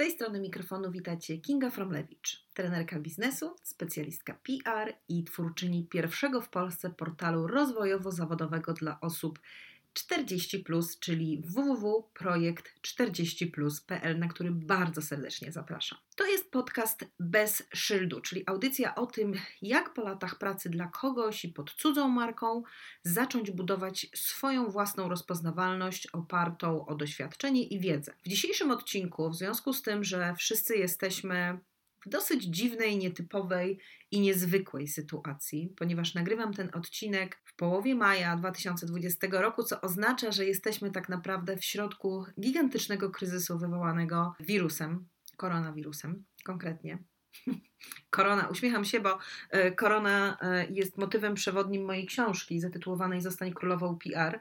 tej strony mikrofonu witacie Kinga Fromlewicz, trenerka biznesu, specjalistka PR i twórczyni pierwszego w Polsce portalu rozwojowo-zawodowego dla osób 40, czyli www.projekt40plus.pl, na który bardzo serdecznie zapraszam. To jest podcast bez szyldu, czyli audycja o tym, jak po latach pracy dla kogoś i pod cudzą marką zacząć budować swoją własną rozpoznawalność opartą o doświadczenie i wiedzę. W dzisiejszym odcinku, w związku z tym, że wszyscy jesteśmy w dosyć dziwnej, nietypowej i niezwykłej sytuacji, ponieważ nagrywam ten odcinek w połowie maja 2020 roku, co oznacza, że jesteśmy tak naprawdę w środku gigantycznego kryzysu wywołanego wirusem, koronawirusem konkretnie. Korona, uśmiecham się, bo e, korona e, jest motywem przewodnim mojej książki zatytułowanej Zostań królową PR.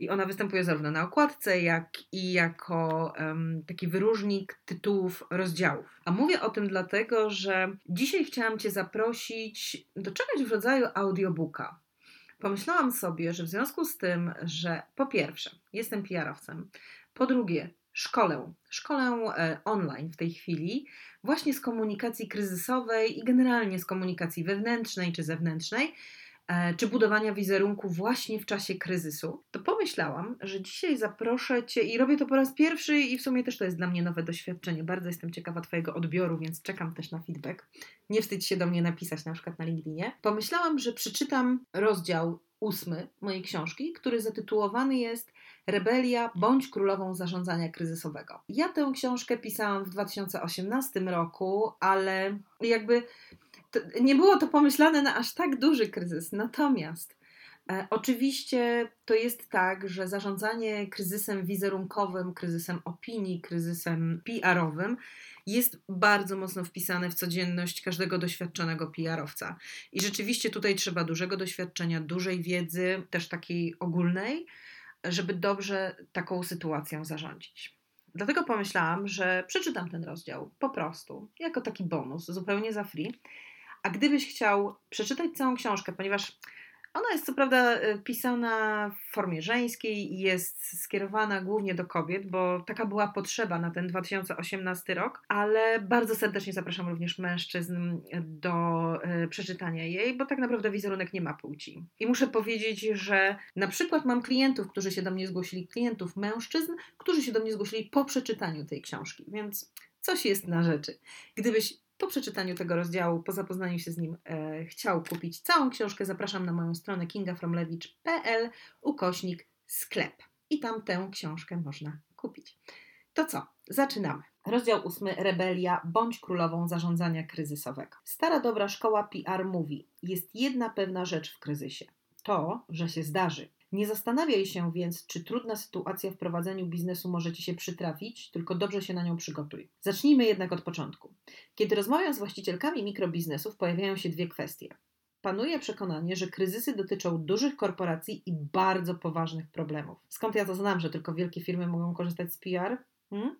I ona występuje zarówno na okładce, jak i jako um, taki wyróżnik tytułów rozdziałów. A mówię o tym dlatego, że dzisiaj chciałam Cię zaprosić do czegoś w rodzaju audiobooka. Pomyślałam sobie, że w związku z tym, że po pierwsze jestem PR-owcem, po drugie szkolę, szkolę e, online w tej chwili, właśnie z komunikacji kryzysowej i generalnie z komunikacji wewnętrznej czy zewnętrznej, czy budowania wizerunku właśnie w czasie kryzysu, to pomyślałam, że dzisiaj zaproszę Cię i robię to po raz pierwszy i w sumie też to jest dla mnie nowe doświadczenie. Bardzo jestem ciekawa Twojego odbioru, więc czekam też na feedback. Nie wstydź się do mnie napisać na przykład na LinkedInie. Pomyślałam, że przeczytam rozdział ósmy mojej książki, który zatytułowany jest Rebelia bądź królową zarządzania kryzysowego. Ja tę książkę pisałam w 2018 roku, ale jakby nie było to pomyślane na aż tak duży kryzys. Natomiast e, oczywiście to jest tak, że zarządzanie kryzysem wizerunkowym, kryzysem opinii, kryzysem PR-owym jest bardzo mocno wpisane w codzienność każdego doświadczonego PR-owca. I rzeczywiście tutaj trzeba dużego doświadczenia, dużej wiedzy, też takiej ogólnej, żeby dobrze taką sytuacją zarządzić. Dlatego pomyślałam, że przeczytam ten rozdział po prostu, jako taki bonus, zupełnie za free. A gdybyś chciał przeczytać całą książkę, ponieważ ona jest co prawda y, pisana w formie żeńskiej i jest skierowana głównie do kobiet, bo taka była potrzeba na ten 2018 rok, ale bardzo serdecznie zapraszam również mężczyzn do y, przeczytania jej, bo tak naprawdę wizerunek nie ma płci. I muszę powiedzieć, że na przykład mam klientów, którzy się do mnie zgłosili, klientów mężczyzn, którzy się do mnie zgłosili po przeczytaniu tej książki, więc coś jest na rzeczy. Gdybyś po przeczytaniu tego rozdziału, po zapoznaniu się z nim, e, chciał kupić całą książkę, zapraszam na moją stronę kingafromlewicz.pl ukośnik sklep. I tam tę książkę można kupić. To co? Zaczynamy. Rozdział ósmy. Rebelia bądź królową zarządzania kryzysowego. Stara dobra szkoła PR mówi: Jest jedna pewna rzecz w kryzysie. To, że się zdarzy. Nie zastanawiaj się więc, czy trudna sytuacja w prowadzeniu biznesu może ci się przytrafić, tylko dobrze się na nią przygotuj. Zacznijmy jednak od początku. Kiedy rozmawiam z właścicielkami mikrobiznesów, pojawiają się dwie kwestie. Panuje przekonanie, że kryzysy dotyczą dużych korporacji i bardzo poważnych problemów. Skąd ja to znam, że tylko wielkie firmy mogą korzystać z PR? Hmm?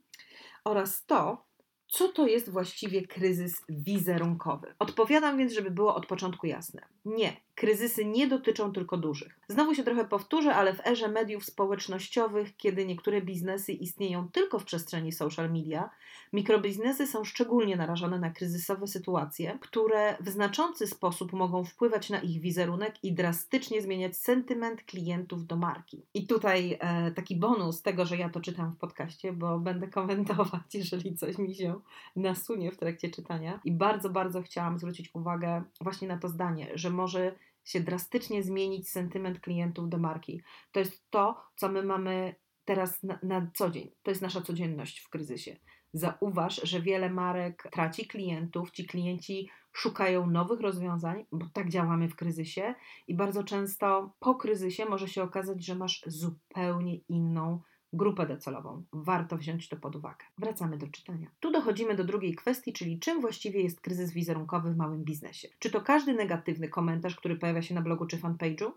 Oraz to, co to jest właściwie kryzys wizerunkowy? Odpowiadam więc, żeby było od początku jasne. Nie, kryzysy nie dotyczą tylko dużych. Znowu się trochę powtórzę, ale w erze mediów społecznościowych, kiedy niektóre biznesy istnieją tylko w przestrzeni social media, mikrobiznesy są szczególnie narażone na kryzysowe sytuacje, które w znaczący sposób mogą wpływać na ich wizerunek i drastycznie zmieniać sentyment klientów do marki. I tutaj e, taki bonus tego, że ja to czytam w podcaście, bo będę komentować, jeżeli coś mi się nasunie w trakcie czytania. I bardzo, bardzo chciałam zwrócić uwagę właśnie na to zdanie, że może się drastycznie zmienić sentyment klientów do marki. To jest to, co my mamy teraz na, na co dzień. To jest nasza codzienność w kryzysie. Zauważ, że wiele marek traci klientów, ci klienci szukają nowych rozwiązań, bo tak działamy w kryzysie i bardzo często po kryzysie może się okazać, że masz zupełnie inną grupę docelową. Warto wziąć to pod uwagę. Wracamy do czytania. Tu dochodzimy do drugiej kwestii, czyli czym właściwie jest kryzys wizerunkowy w małym biznesie. Czy to każdy negatywny komentarz, który pojawia się na blogu czy fanpage'u?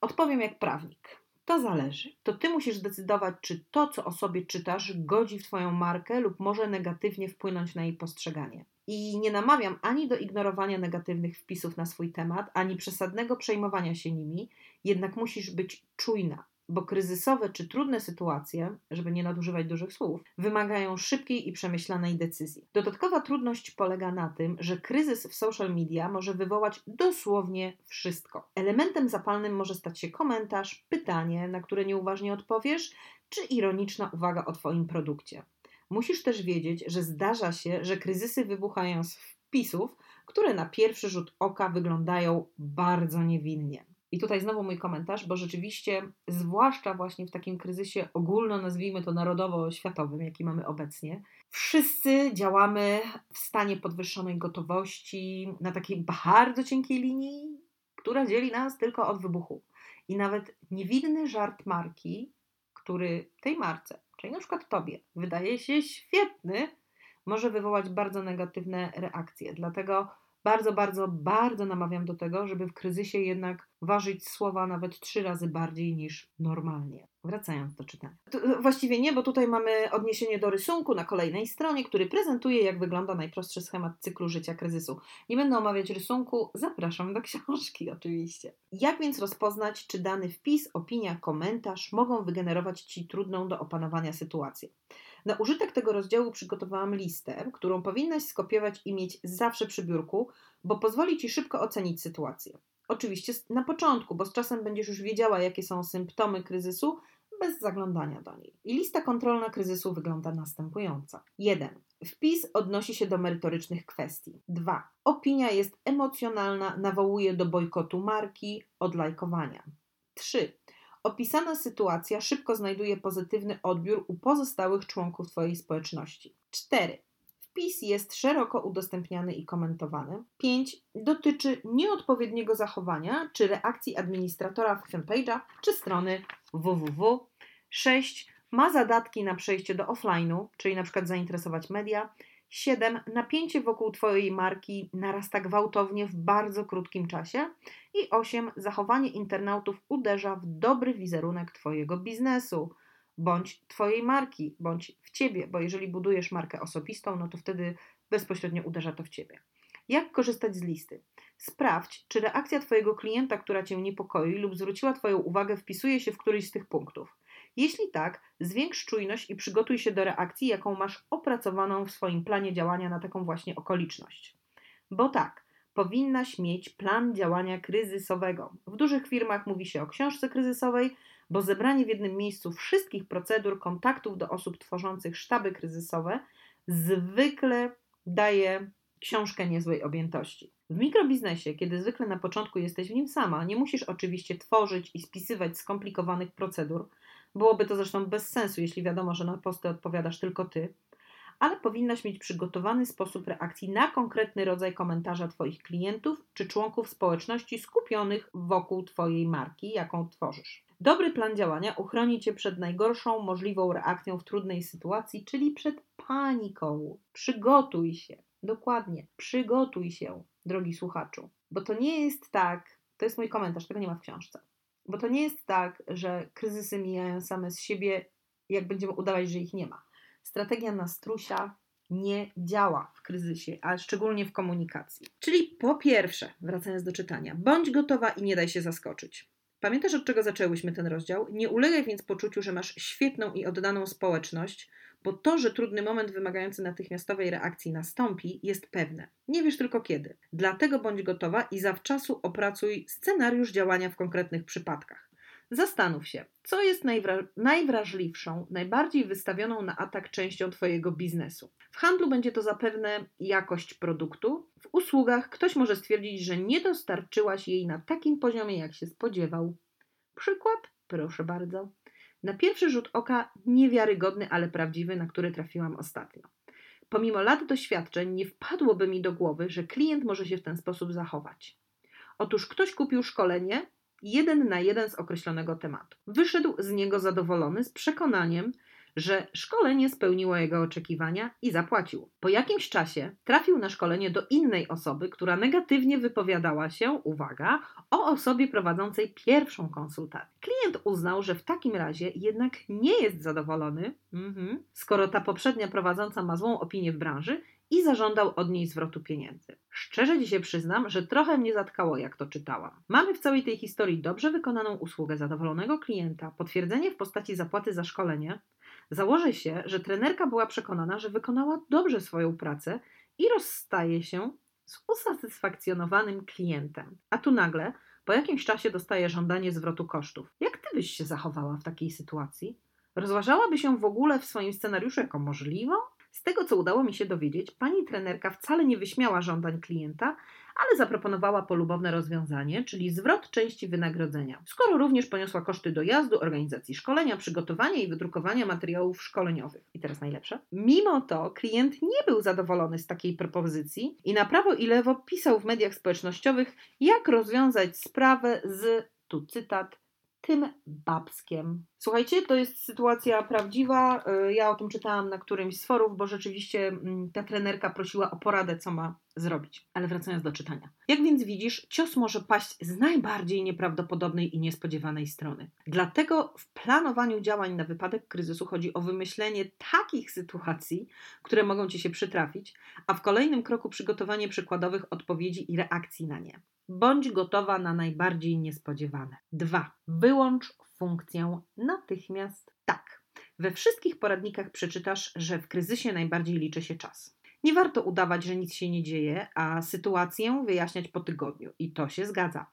Odpowiem jak prawnik. To zależy. To ty musisz zdecydować, czy to, co o sobie czytasz, godzi w Twoją markę lub może negatywnie wpłynąć na jej postrzeganie. I nie namawiam ani do ignorowania negatywnych wpisów na swój temat, ani przesadnego przejmowania się nimi, jednak musisz być czujna, bo kryzysowe czy trudne sytuacje, żeby nie nadużywać dużych słów, wymagają szybkiej i przemyślanej decyzji. Dodatkowa trudność polega na tym, że kryzys w social media może wywołać dosłownie wszystko. Elementem zapalnym może stać się komentarz, pytanie, na które nieuważnie odpowiesz, czy ironiczna uwaga o Twoim produkcie. Musisz też wiedzieć, że zdarza się, że kryzysy wybuchają z wpisów, które na pierwszy rzut oka wyglądają bardzo niewinnie. I tutaj znowu mój komentarz, bo rzeczywiście, zwłaszcza właśnie w takim kryzysie ogólno, nazwijmy to narodowo-światowym, jaki mamy obecnie, wszyscy działamy w stanie podwyższonej gotowości, na takiej bardzo cienkiej linii, która dzieli nas tylko od wybuchu. I nawet niewinny żart marki, który tej marce, czyli na przykład tobie, wydaje się świetny, może wywołać bardzo negatywne reakcje. Dlatego bardzo, bardzo, bardzo namawiam do tego, żeby w kryzysie jednak ważyć słowa nawet trzy razy bardziej niż normalnie. Wracając do czytania. Właściwie nie, bo tutaj mamy odniesienie do rysunku na kolejnej stronie, który prezentuje, jak wygląda najprostszy schemat cyklu życia kryzysu. Nie będę omawiać rysunku, zapraszam do książki oczywiście. Jak więc rozpoznać, czy dany wpis, opinia, komentarz mogą wygenerować Ci trudną do opanowania sytuację? Na użytek tego rozdziału przygotowałam listę, którą powinnaś skopiować i mieć zawsze przy biurku, bo pozwoli Ci szybko ocenić sytuację. Oczywiście na początku, bo z czasem będziesz już wiedziała, jakie są symptomy kryzysu, bez zaglądania do niej. I lista kontrolna kryzysu wygląda następująco. 1. Wpis odnosi się do merytorycznych kwestii. 2. Opinia jest emocjonalna, nawołuje do bojkotu marki, odlajkowania. 3. Opisana sytuacja szybko znajduje pozytywny odbiór u pozostałych członków Twojej społeczności. 4. Wpis jest szeroko udostępniany i komentowany. 5. Dotyczy nieodpowiedniego zachowania czy reakcji administratora fanpage'a czy strony www. 6. Ma zadatki na przejście do offline'u, czyli na przykład zainteresować media. 7. Napięcie wokół Twojej marki narasta gwałtownie w bardzo krótkim czasie. I 8. Zachowanie internautów uderza w dobry wizerunek Twojego biznesu, bądź Twojej marki, bądź w Ciebie, bo jeżeli budujesz markę osobistą, no to wtedy bezpośrednio uderza to w Ciebie. Jak korzystać z listy? Sprawdź, czy reakcja Twojego klienta, która Cię niepokoi lub zwróciła Twoją uwagę, wpisuje się w któryś z tych punktów. Jeśli tak, zwiększ czujność i przygotuj się do reakcji, jaką masz opracowaną w swoim planie działania na taką właśnie okoliczność. Bo tak, powinnaś mieć plan działania kryzysowego. W dużych firmach mówi się o książce kryzysowej, bo zebranie w jednym miejscu wszystkich procedur, kontaktów do osób tworzących sztaby kryzysowe zwykle daje książkę niezłej objętości. W mikrobiznesie, kiedy zwykle na początku jesteś w nim sama, nie musisz oczywiście tworzyć i spisywać skomplikowanych procedur, Byłoby to zresztą bez sensu, jeśli wiadomo, że na posty odpowiadasz tylko ty, ale powinnaś mieć przygotowany sposób reakcji na konkretny rodzaj komentarza Twoich klientów czy członków społeczności skupionych wokół Twojej marki, jaką tworzysz. Dobry plan działania uchroni Cię przed najgorszą możliwą reakcją w trudnej sytuacji, czyli przed paniką. Przygotuj się, dokładnie, przygotuj się, drogi słuchaczu, bo to nie jest tak, to jest mój komentarz, tego nie ma w książce bo to nie jest tak, że kryzysy mijają same z siebie, jak będziemy udawać, że ich nie ma. Strategia nastrusia nie działa w kryzysie, a szczególnie w komunikacji. Czyli po pierwsze, wracając do czytania, bądź gotowa i nie daj się zaskoczyć. Pamiętasz, od czego zaczęłyśmy ten rozdział? Nie ulegaj więc poczuciu, że masz świetną i oddaną społeczność, bo to, że trudny moment wymagający natychmiastowej reakcji nastąpi, jest pewne. Nie wiesz tylko kiedy. Dlatego bądź gotowa i zawczasu opracuj scenariusz działania w konkretnych przypadkach. Zastanów się, co jest najwra- najwrażliwszą, najbardziej wystawioną na atak częścią Twojego biznesu. W handlu będzie to zapewne jakość produktu, w usługach ktoś może stwierdzić, że nie dostarczyłaś jej na takim poziomie, jak się spodziewał. Przykład? Proszę bardzo. Na pierwszy rzut oka niewiarygodny, ale prawdziwy, na który trafiłam ostatnio. Pomimo lat doświadczeń, nie wpadłoby mi do głowy, że klient może się w ten sposób zachować. Otóż ktoś kupił szkolenie jeden na jeden z określonego tematu. Wyszedł z niego zadowolony, z przekonaniem, że szkolenie spełniło jego oczekiwania i zapłacił. Po jakimś czasie trafił na szkolenie do innej osoby, która negatywnie wypowiadała się, uwaga, o osobie prowadzącej pierwszą konsultację. Klient uznał, że w takim razie jednak nie jest zadowolony, mhm, skoro ta poprzednia prowadząca ma złą opinię w branży i zażądał od niej zwrotu pieniędzy. Szczerze się przyznam, że trochę mnie zatkało, jak to czytałam. Mamy w całej tej historii dobrze wykonaną usługę zadowolonego klienta, potwierdzenie w postaci zapłaty za szkolenie. Założę się, że trenerka była przekonana, że wykonała dobrze swoją pracę i rozstaje się z usatysfakcjonowanym klientem. A tu nagle, po jakimś czasie, dostaje żądanie zwrotu kosztów. Jak ty byś się zachowała w takiej sytuacji? Rozważałaby się w ogóle w swoim scenariuszu jako możliwą? Z tego, co udało mi się dowiedzieć, pani trenerka wcale nie wyśmiała żądań klienta, ale zaproponowała polubowne rozwiązanie, czyli zwrot części wynagrodzenia, skoro również poniosła koszty dojazdu, organizacji szkolenia, przygotowania i wydrukowania materiałów szkoleniowych. I teraz najlepsze. Mimo to klient nie był zadowolony z takiej propozycji i na prawo i lewo pisał w mediach społecznościowych, jak rozwiązać sprawę z, tu cytat, tym babskiem. Słuchajcie, to jest sytuacja prawdziwa. Y, ja o tym czytałam na którymś z forów, bo rzeczywiście mm, ta trenerka prosiła o poradę, co ma zrobić. Ale wracając do czytania. Jak więc widzisz, cios może paść z najbardziej nieprawdopodobnej i niespodziewanej strony. Dlatego w planowaniu działań na wypadek kryzysu chodzi o wymyślenie takich sytuacji, które mogą ci się przytrafić, a w kolejnym kroku przygotowanie przykładowych odpowiedzi i reakcji na nie. Bądź gotowa na najbardziej niespodziewane. 2. Wyłącz funkcję natychmiast tak. We wszystkich poradnikach przeczytasz, że w kryzysie najbardziej liczy się czas. Nie warto udawać, że nic się nie dzieje, a sytuację wyjaśniać po tygodniu. I to się zgadza.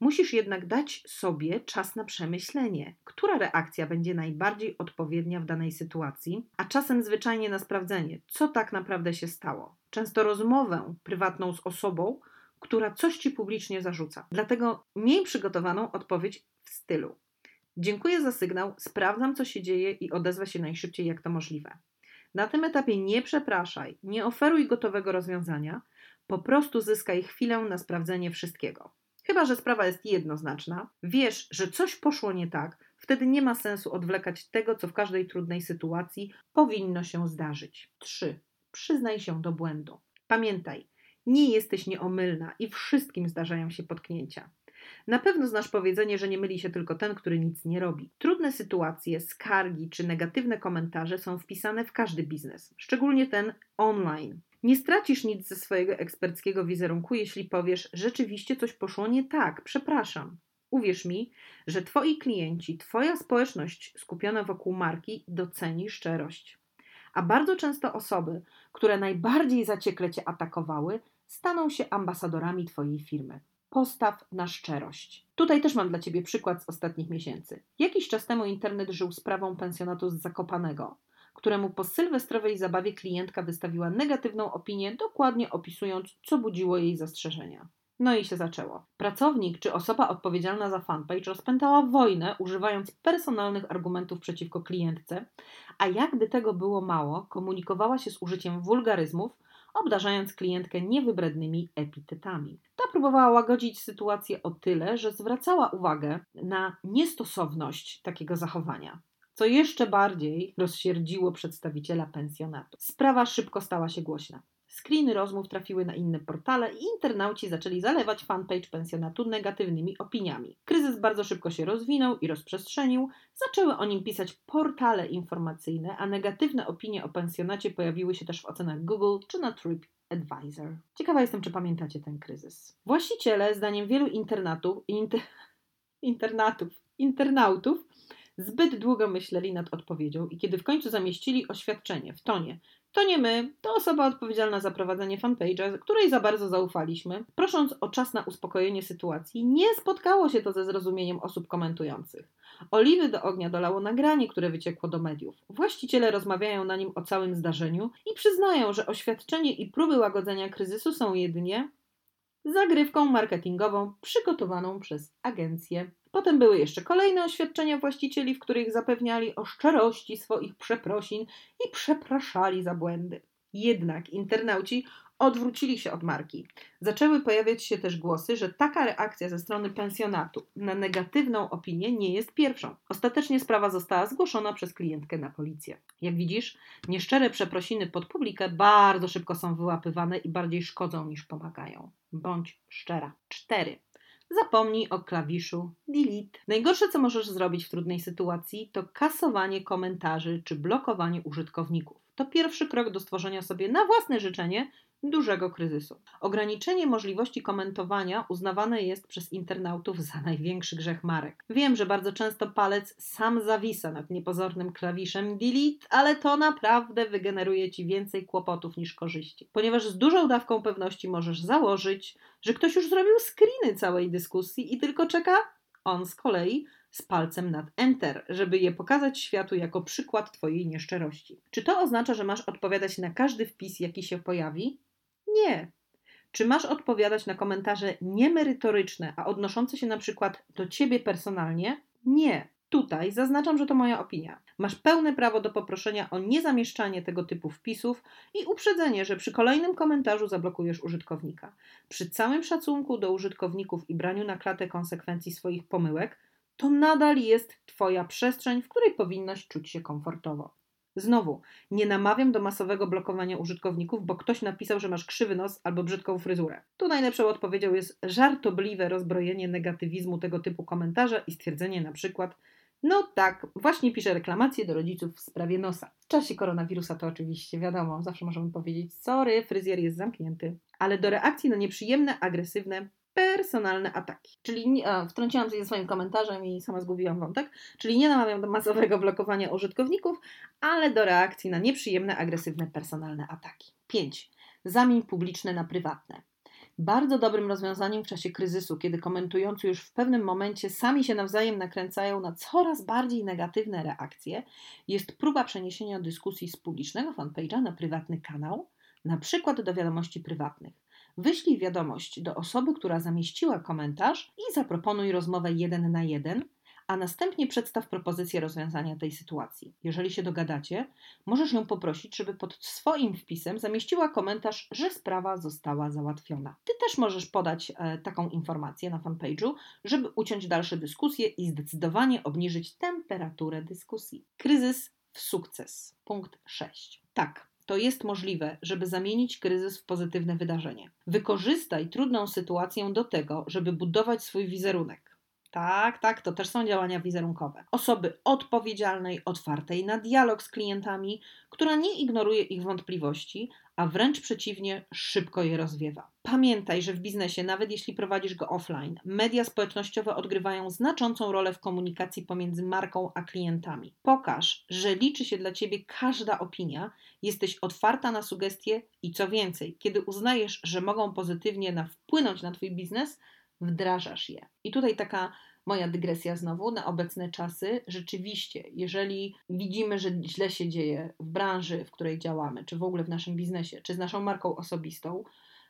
Musisz jednak dać sobie czas na przemyślenie, która reakcja będzie najbardziej odpowiednia w danej sytuacji, a czasem zwyczajnie na sprawdzenie, co tak naprawdę się stało. Często rozmowę prywatną z osobą, która coś ci publicznie zarzuca. Dlatego miej przygotowaną odpowiedź w stylu: Dziękuję za sygnał, sprawdzam co się dzieje i odezwę się najszybciej jak to możliwe. Na tym etapie nie przepraszaj, nie oferuj gotowego rozwiązania, po prostu zyskaj chwilę na sprawdzenie wszystkiego. Chyba, że sprawa jest jednoznaczna, wiesz, że coś poszło nie tak, wtedy nie ma sensu odwlekać tego, co w każdej trudnej sytuacji powinno się zdarzyć. 3. Przyznaj się do błędu. Pamiętaj, nie jesteś nieomylna i wszystkim zdarzają się potknięcia. Na pewno znasz powiedzenie, że nie myli się tylko ten, który nic nie robi. Trudne sytuacje, skargi czy negatywne komentarze są wpisane w każdy biznes, szczególnie ten online. Nie stracisz nic ze swojego eksperckiego wizerunku, jeśli powiesz, rzeczywiście coś poszło nie tak, przepraszam. Uwierz mi, że Twoi klienci, Twoja społeczność skupiona wokół marki doceni szczerość. A bardzo często osoby, które najbardziej zaciekle Cię atakowały, staną się ambasadorami Twojej firmy. Postaw na szczerość. Tutaj też mam dla Ciebie przykład z ostatnich miesięcy. Jakiś czas temu internet żył sprawą pensjonatu z Zakopanego, któremu po sylwestrowej zabawie klientka wystawiła negatywną opinię, dokładnie opisując, co budziło jej zastrzeżenia. No i się zaczęło. Pracownik czy osoba odpowiedzialna za fanpage rozpętała wojnę, używając personalnych argumentów przeciwko klientce, a jakby tego było mało, komunikowała się z użyciem wulgaryzmów, obdarzając klientkę niewybrednymi epitetami. Ta próbowała łagodzić sytuację o tyle, że zwracała uwagę na niestosowność takiego zachowania co jeszcze bardziej rozsierdziło przedstawiciela pensjonatu. Sprawa szybko stała się głośna. Screeny rozmów trafiły na inne portale i internauci zaczęli zalewać fanpage pensjonatu negatywnymi opiniami. Kryzys bardzo szybko się rozwinął i rozprzestrzenił, zaczęły o nim pisać portale informacyjne, a negatywne opinie o pensjonacie pojawiły się też w ocenach Google czy na TripAdvisor. Ciekawa jestem, czy pamiętacie ten kryzys. Właściciele, zdaniem wielu internatów, inter, internatów, internautów, zbyt długo myśleli nad odpowiedzią i kiedy w końcu zamieścili oświadczenie w tonie to nie my, to osoba odpowiedzialna za prowadzenie fanpage'a, której za bardzo zaufaliśmy. Prosząc o czas na uspokojenie sytuacji, nie spotkało się to ze zrozumieniem osób komentujących. Oliwy do ognia dolało nagranie, które wyciekło do mediów. Właściciele rozmawiają na nim o całym zdarzeniu i przyznają, że oświadczenie i próby łagodzenia kryzysu są jedynie zagrywką marketingową przygotowaną przez agencję. Potem były jeszcze kolejne oświadczenia właścicieli, w których zapewniali o szczerości swoich przeprosin i przepraszali za błędy. Jednak internauci odwrócili się od marki. Zaczęły pojawiać się też głosy, że taka reakcja ze strony pensjonatu na negatywną opinię nie jest pierwszą. Ostatecznie sprawa została zgłoszona przez klientkę na policję. Jak widzisz, nieszczere przeprosiny pod publikę bardzo szybko są wyłapywane i bardziej szkodzą niż pomagają. Bądź szczera. 4. Zapomnij o klawiszu delete. Najgorsze, co możesz zrobić w trudnej sytuacji, to kasowanie komentarzy czy blokowanie użytkowników. To pierwszy krok do stworzenia sobie na własne życzenie dużego kryzysu. Ograniczenie możliwości komentowania uznawane jest przez internautów za największy grzech marek. Wiem, że bardzo często palec sam zawisa nad niepozornym klawiszem delete, ale to naprawdę wygeneruje ci więcej kłopotów niż korzyści. Ponieważ z dużą dawką pewności możesz założyć, że ktoś już zrobił screeny całej dyskusji i tylko czeka on z kolei z palcem nad Enter, żeby je pokazać światu jako przykład Twojej nieszczerości. Czy to oznacza, że masz odpowiadać na każdy wpis, jaki się pojawi? Nie. Czy masz odpowiadać na komentarze niemerytoryczne, a odnoszące się na przykład do ciebie personalnie? Nie. Tutaj zaznaczam, że to moja opinia. Masz pełne prawo do poproszenia o niezamieszczanie tego typu wpisów i uprzedzenie, że przy kolejnym komentarzu zablokujesz użytkownika. Przy całym szacunku do użytkowników i braniu na klatę konsekwencji swoich pomyłek, to nadal jest Twoja przestrzeń, w której powinnaś czuć się komfortowo. Znowu, nie namawiam do masowego blokowania użytkowników, bo ktoś napisał, że masz krzywy nos albo brzydką fryzurę. Tu najlepszą odpowiedzią jest żartobliwe rozbrojenie negatywizmu tego typu komentarza i stwierdzenie na przykład no tak, właśnie piszę reklamację do rodziców w sprawie nosa. W czasie koronawirusa to oczywiście wiadomo, zawsze możemy powiedzieć sorry, fryzjer jest zamknięty. Ale do reakcji na nieprzyjemne, agresywne, personalne ataki. Czyli a, wtrąciłam się ze swoim komentarzem i sama zgubiłam wątek. Czyli nie namawiam do masowego blokowania użytkowników, ale do reakcji na nieprzyjemne, agresywne, personalne ataki. 5. Zamień publiczne na prywatne. Bardzo dobrym rozwiązaniem w czasie kryzysu, kiedy komentujący już w pewnym momencie sami się nawzajem nakręcają na coraz bardziej negatywne reakcje, jest próba przeniesienia dyskusji z publicznego fanpage'a na prywatny kanał, na przykład do wiadomości prywatnych. Wyślij wiadomość do osoby, która zamieściła komentarz i zaproponuj rozmowę jeden na jeden, a następnie przedstaw propozycję rozwiązania tej sytuacji. Jeżeli się dogadacie, możesz ją poprosić, żeby pod swoim wpisem zamieściła komentarz, że sprawa została załatwiona. Ty też możesz podać e, taką informację na fanpage'u, żeby uciąć dalsze dyskusje i zdecydowanie obniżyć temperaturę dyskusji. Kryzys w sukces. Punkt 6. Tak, to jest możliwe, żeby zamienić kryzys w pozytywne wydarzenie. Wykorzystaj trudną sytuację do tego, żeby budować swój wizerunek. Tak, tak, to też są działania wizerunkowe. Osoby odpowiedzialnej, otwartej na dialog z klientami, która nie ignoruje ich wątpliwości, a wręcz przeciwnie, szybko je rozwiewa. Pamiętaj, że w biznesie, nawet jeśli prowadzisz go offline, media społecznościowe odgrywają znaczącą rolę w komunikacji pomiędzy marką a klientami. Pokaż, że liczy się dla ciebie każda opinia, jesteś otwarta na sugestie i co więcej, kiedy uznajesz, że mogą pozytywnie na wpłynąć na twój biznes, wdrażasz je. I tutaj taka moja dygresja znowu na obecne czasy. Rzeczywiście, jeżeli widzimy, że źle się dzieje w branży, w której działamy, czy w ogóle w naszym biznesie, czy z naszą marką osobistą,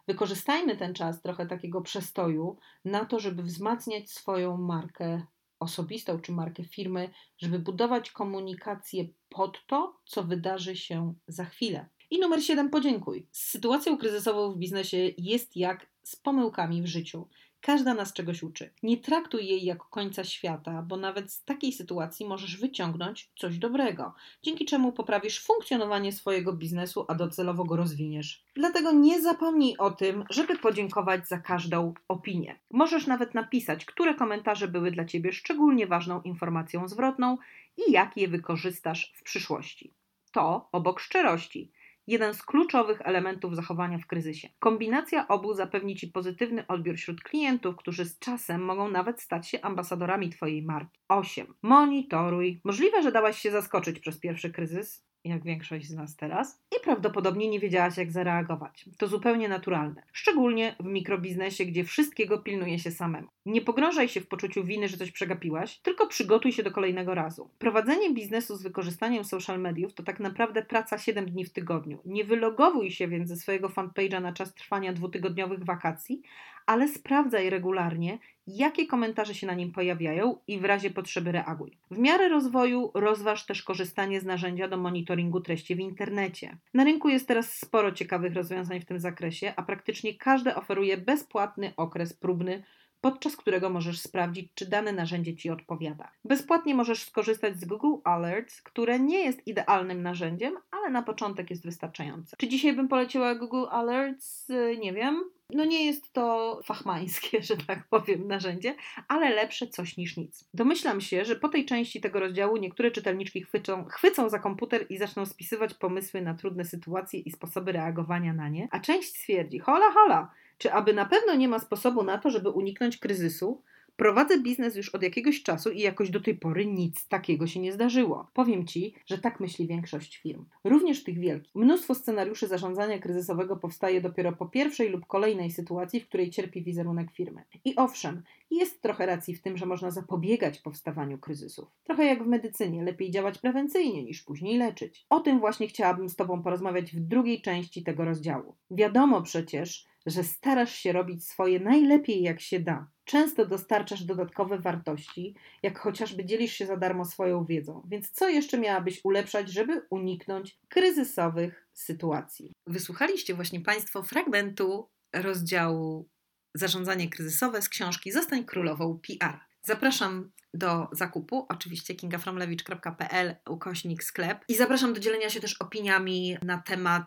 wykorzystajmy ten czas trochę takiego przestoju na to, żeby wzmacniać swoją markę osobistą czy markę firmy, żeby budować komunikację pod to, co wydarzy się za chwilę. I numer 7, podziękuj. Z sytuacją kryzysową w biznesie jest jak z pomyłkami w życiu. Każda nas czegoś uczy. Nie traktuj jej jako końca świata, bo nawet z takiej sytuacji możesz wyciągnąć coś dobrego, dzięki czemu poprawisz funkcjonowanie swojego biznesu, a docelowo go rozwiniesz. Dlatego nie zapomnij o tym, żeby podziękować za każdą opinię. Możesz nawet napisać, które komentarze były dla Ciebie szczególnie ważną informacją zwrotną i jak je wykorzystasz w przyszłości. To obok szczerości jeden z kluczowych elementów zachowania w kryzysie. Kombinacja obu zapewni Ci pozytywny odbiór wśród klientów, którzy z czasem mogą nawet stać się ambasadorami Twojej marki. 8. Monitoruj. Możliwe, że dałaś się zaskoczyć przez pierwszy kryzys, jak większość z nas teraz, i prawdopodobnie nie wiedziałaś, jak zareagować. To zupełnie naturalne, szczególnie w mikrobiznesie, gdzie wszystkiego pilnuje się samemu. Nie pogrążaj się w poczuciu winy, że coś przegapiłaś, tylko przygotuj się do kolejnego razu. Prowadzenie biznesu z wykorzystaniem social mediów to tak naprawdę praca 7 dni w tygodniu. Nie wylogowuj się więc ze swojego fanpage'a na czas trwania dwutygodniowych wakacji, ale sprawdzaj regularnie, jakie komentarze się na nim pojawiają i w razie potrzeby reaguj. W miarę rozwoju rozważ też korzystanie z narzędzia do monitoringu treści w internecie. Na rynku jest teraz sporo ciekawych rozwiązań w tym zakresie, a praktycznie każde oferuje bezpłatny okres próbny podczas którego możesz sprawdzić, czy dane narzędzie Ci odpowiada. Bezpłatnie możesz skorzystać z Google Alerts, które nie jest idealnym narzędziem, ale na początek jest wystarczające. Czy dzisiaj bym poleciła Google Alerts? Nie wiem No nie jest to fachmańskie, że tak powiem, narzędzie, ale lepsze coś niż nic. Domyślam się, że po tej części tego rozdziału niektóre czytelniczki chwycą, chwycą za komputer i zaczną spisywać pomysły na trudne sytuacje i sposoby reagowania na nie, a część stwierdzi: hola, hola, czy aby na pewno nie ma sposobu na to, żeby uniknąć kryzysu? Prowadzę biznes już od jakiegoś czasu i jakoś do tej pory nic takiego się nie zdarzyło. Powiem Ci, że tak myśli większość firm. Również tych wielkich. Mnóstwo scenariuszy zarządzania kryzysowego powstaje dopiero po pierwszej lub kolejnej sytuacji, w której cierpi wizerunek firmy. I owszem, jest trochę racji w tym, że można zapobiegać powstawaniu kryzysów. Trochę jak w medycynie, lepiej działać prewencyjnie niż później leczyć. O tym właśnie chciałabym z Tobą porozmawiać w drugiej części tego rozdziału. Wiadomo przecież, że starasz się robić swoje najlepiej jak się da. Często dostarczasz dodatkowe wartości, jak chociażby dzielisz się za darmo swoją wiedzą. Więc co jeszcze miałabyś ulepszać, żeby uniknąć kryzysowych sytuacji? Wysłuchaliście właśnie Państwo fragmentu rozdziału Zarządzanie kryzysowe z książki Zostań królową PR. Zapraszam do zakupu, oczywiście kingafromlewicz.pl ukośnik sklep i zapraszam do dzielenia się też opiniami na temat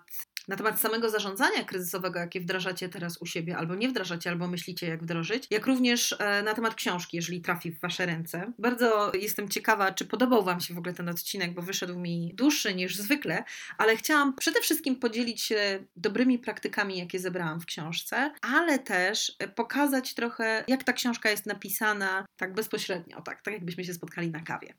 na temat samego zarządzania kryzysowego, jakie wdrażacie teraz u siebie, albo nie wdrażacie, albo myślicie, jak wdrożyć, jak również e, na temat książki, jeżeli trafi w Wasze ręce. Bardzo jestem ciekawa, czy podobał Wam się w ogóle ten odcinek, bo wyszedł mi dłuższy niż zwykle, ale chciałam przede wszystkim podzielić się dobrymi praktykami, jakie zebrałam w książce, ale też pokazać trochę, jak ta książka jest napisana tak bezpośrednio, tak, tak jakbyśmy się spotkali na kawie.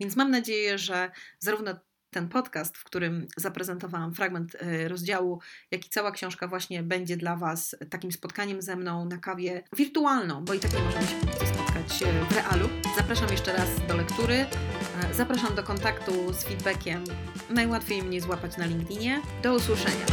Więc mam nadzieję, że zarówno ten podcast, w którym zaprezentowałam fragment e, rozdziału, jak i cała książka właśnie będzie dla Was takim spotkaniem ze mną na kawie wirtualną, bo i tak nie możemy się spotkać e, w realu. Zapraszam jeszcze raz do lektury, e, zapraszam do kontaktu z feedbackiem. Najłatwiej mnie złapać na LinkedInie. Do usłyszenia.